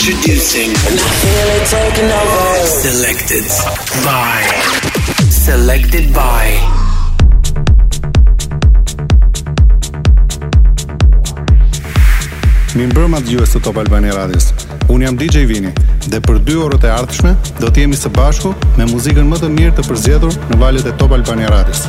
Introducing. And I feel it taking over. Selected by. Selected by. Mi mbrëma të gjuhës të Top Albani Radios. Unë jam DJ Vini dhe për dy orët e ardhshme do të jemi së bashku me muzikën më të mirë të përzgjedhur në valët e Top Albani Radios.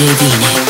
JB ね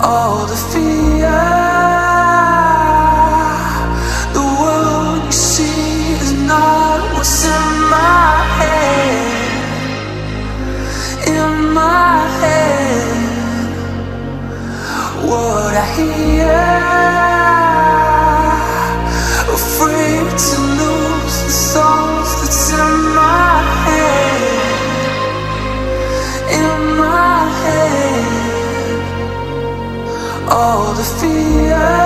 all the fear. The world you see is not what's in my head. In my head, what I hear. all the fear.